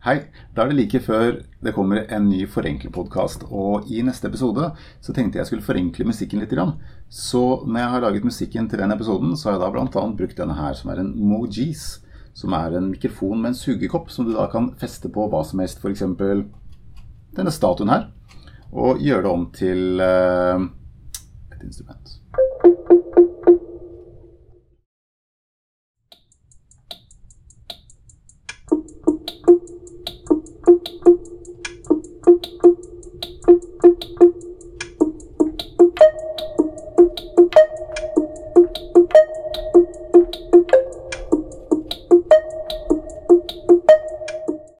Hei. Da er det like før det kommer en ny forenklepodkast. Og i neste episode så tenkte jeg skulle forenkle musikken litt. Så når jeg har laget musikken til den episoden, så har jeg da bl.a. brukt denne her, som er en Mojis. Som er en mikrofon med en sugekopp som du da kan feste på hva som helst. F.eks. denne statuen her. Og gjøre det om til uh, et instrument.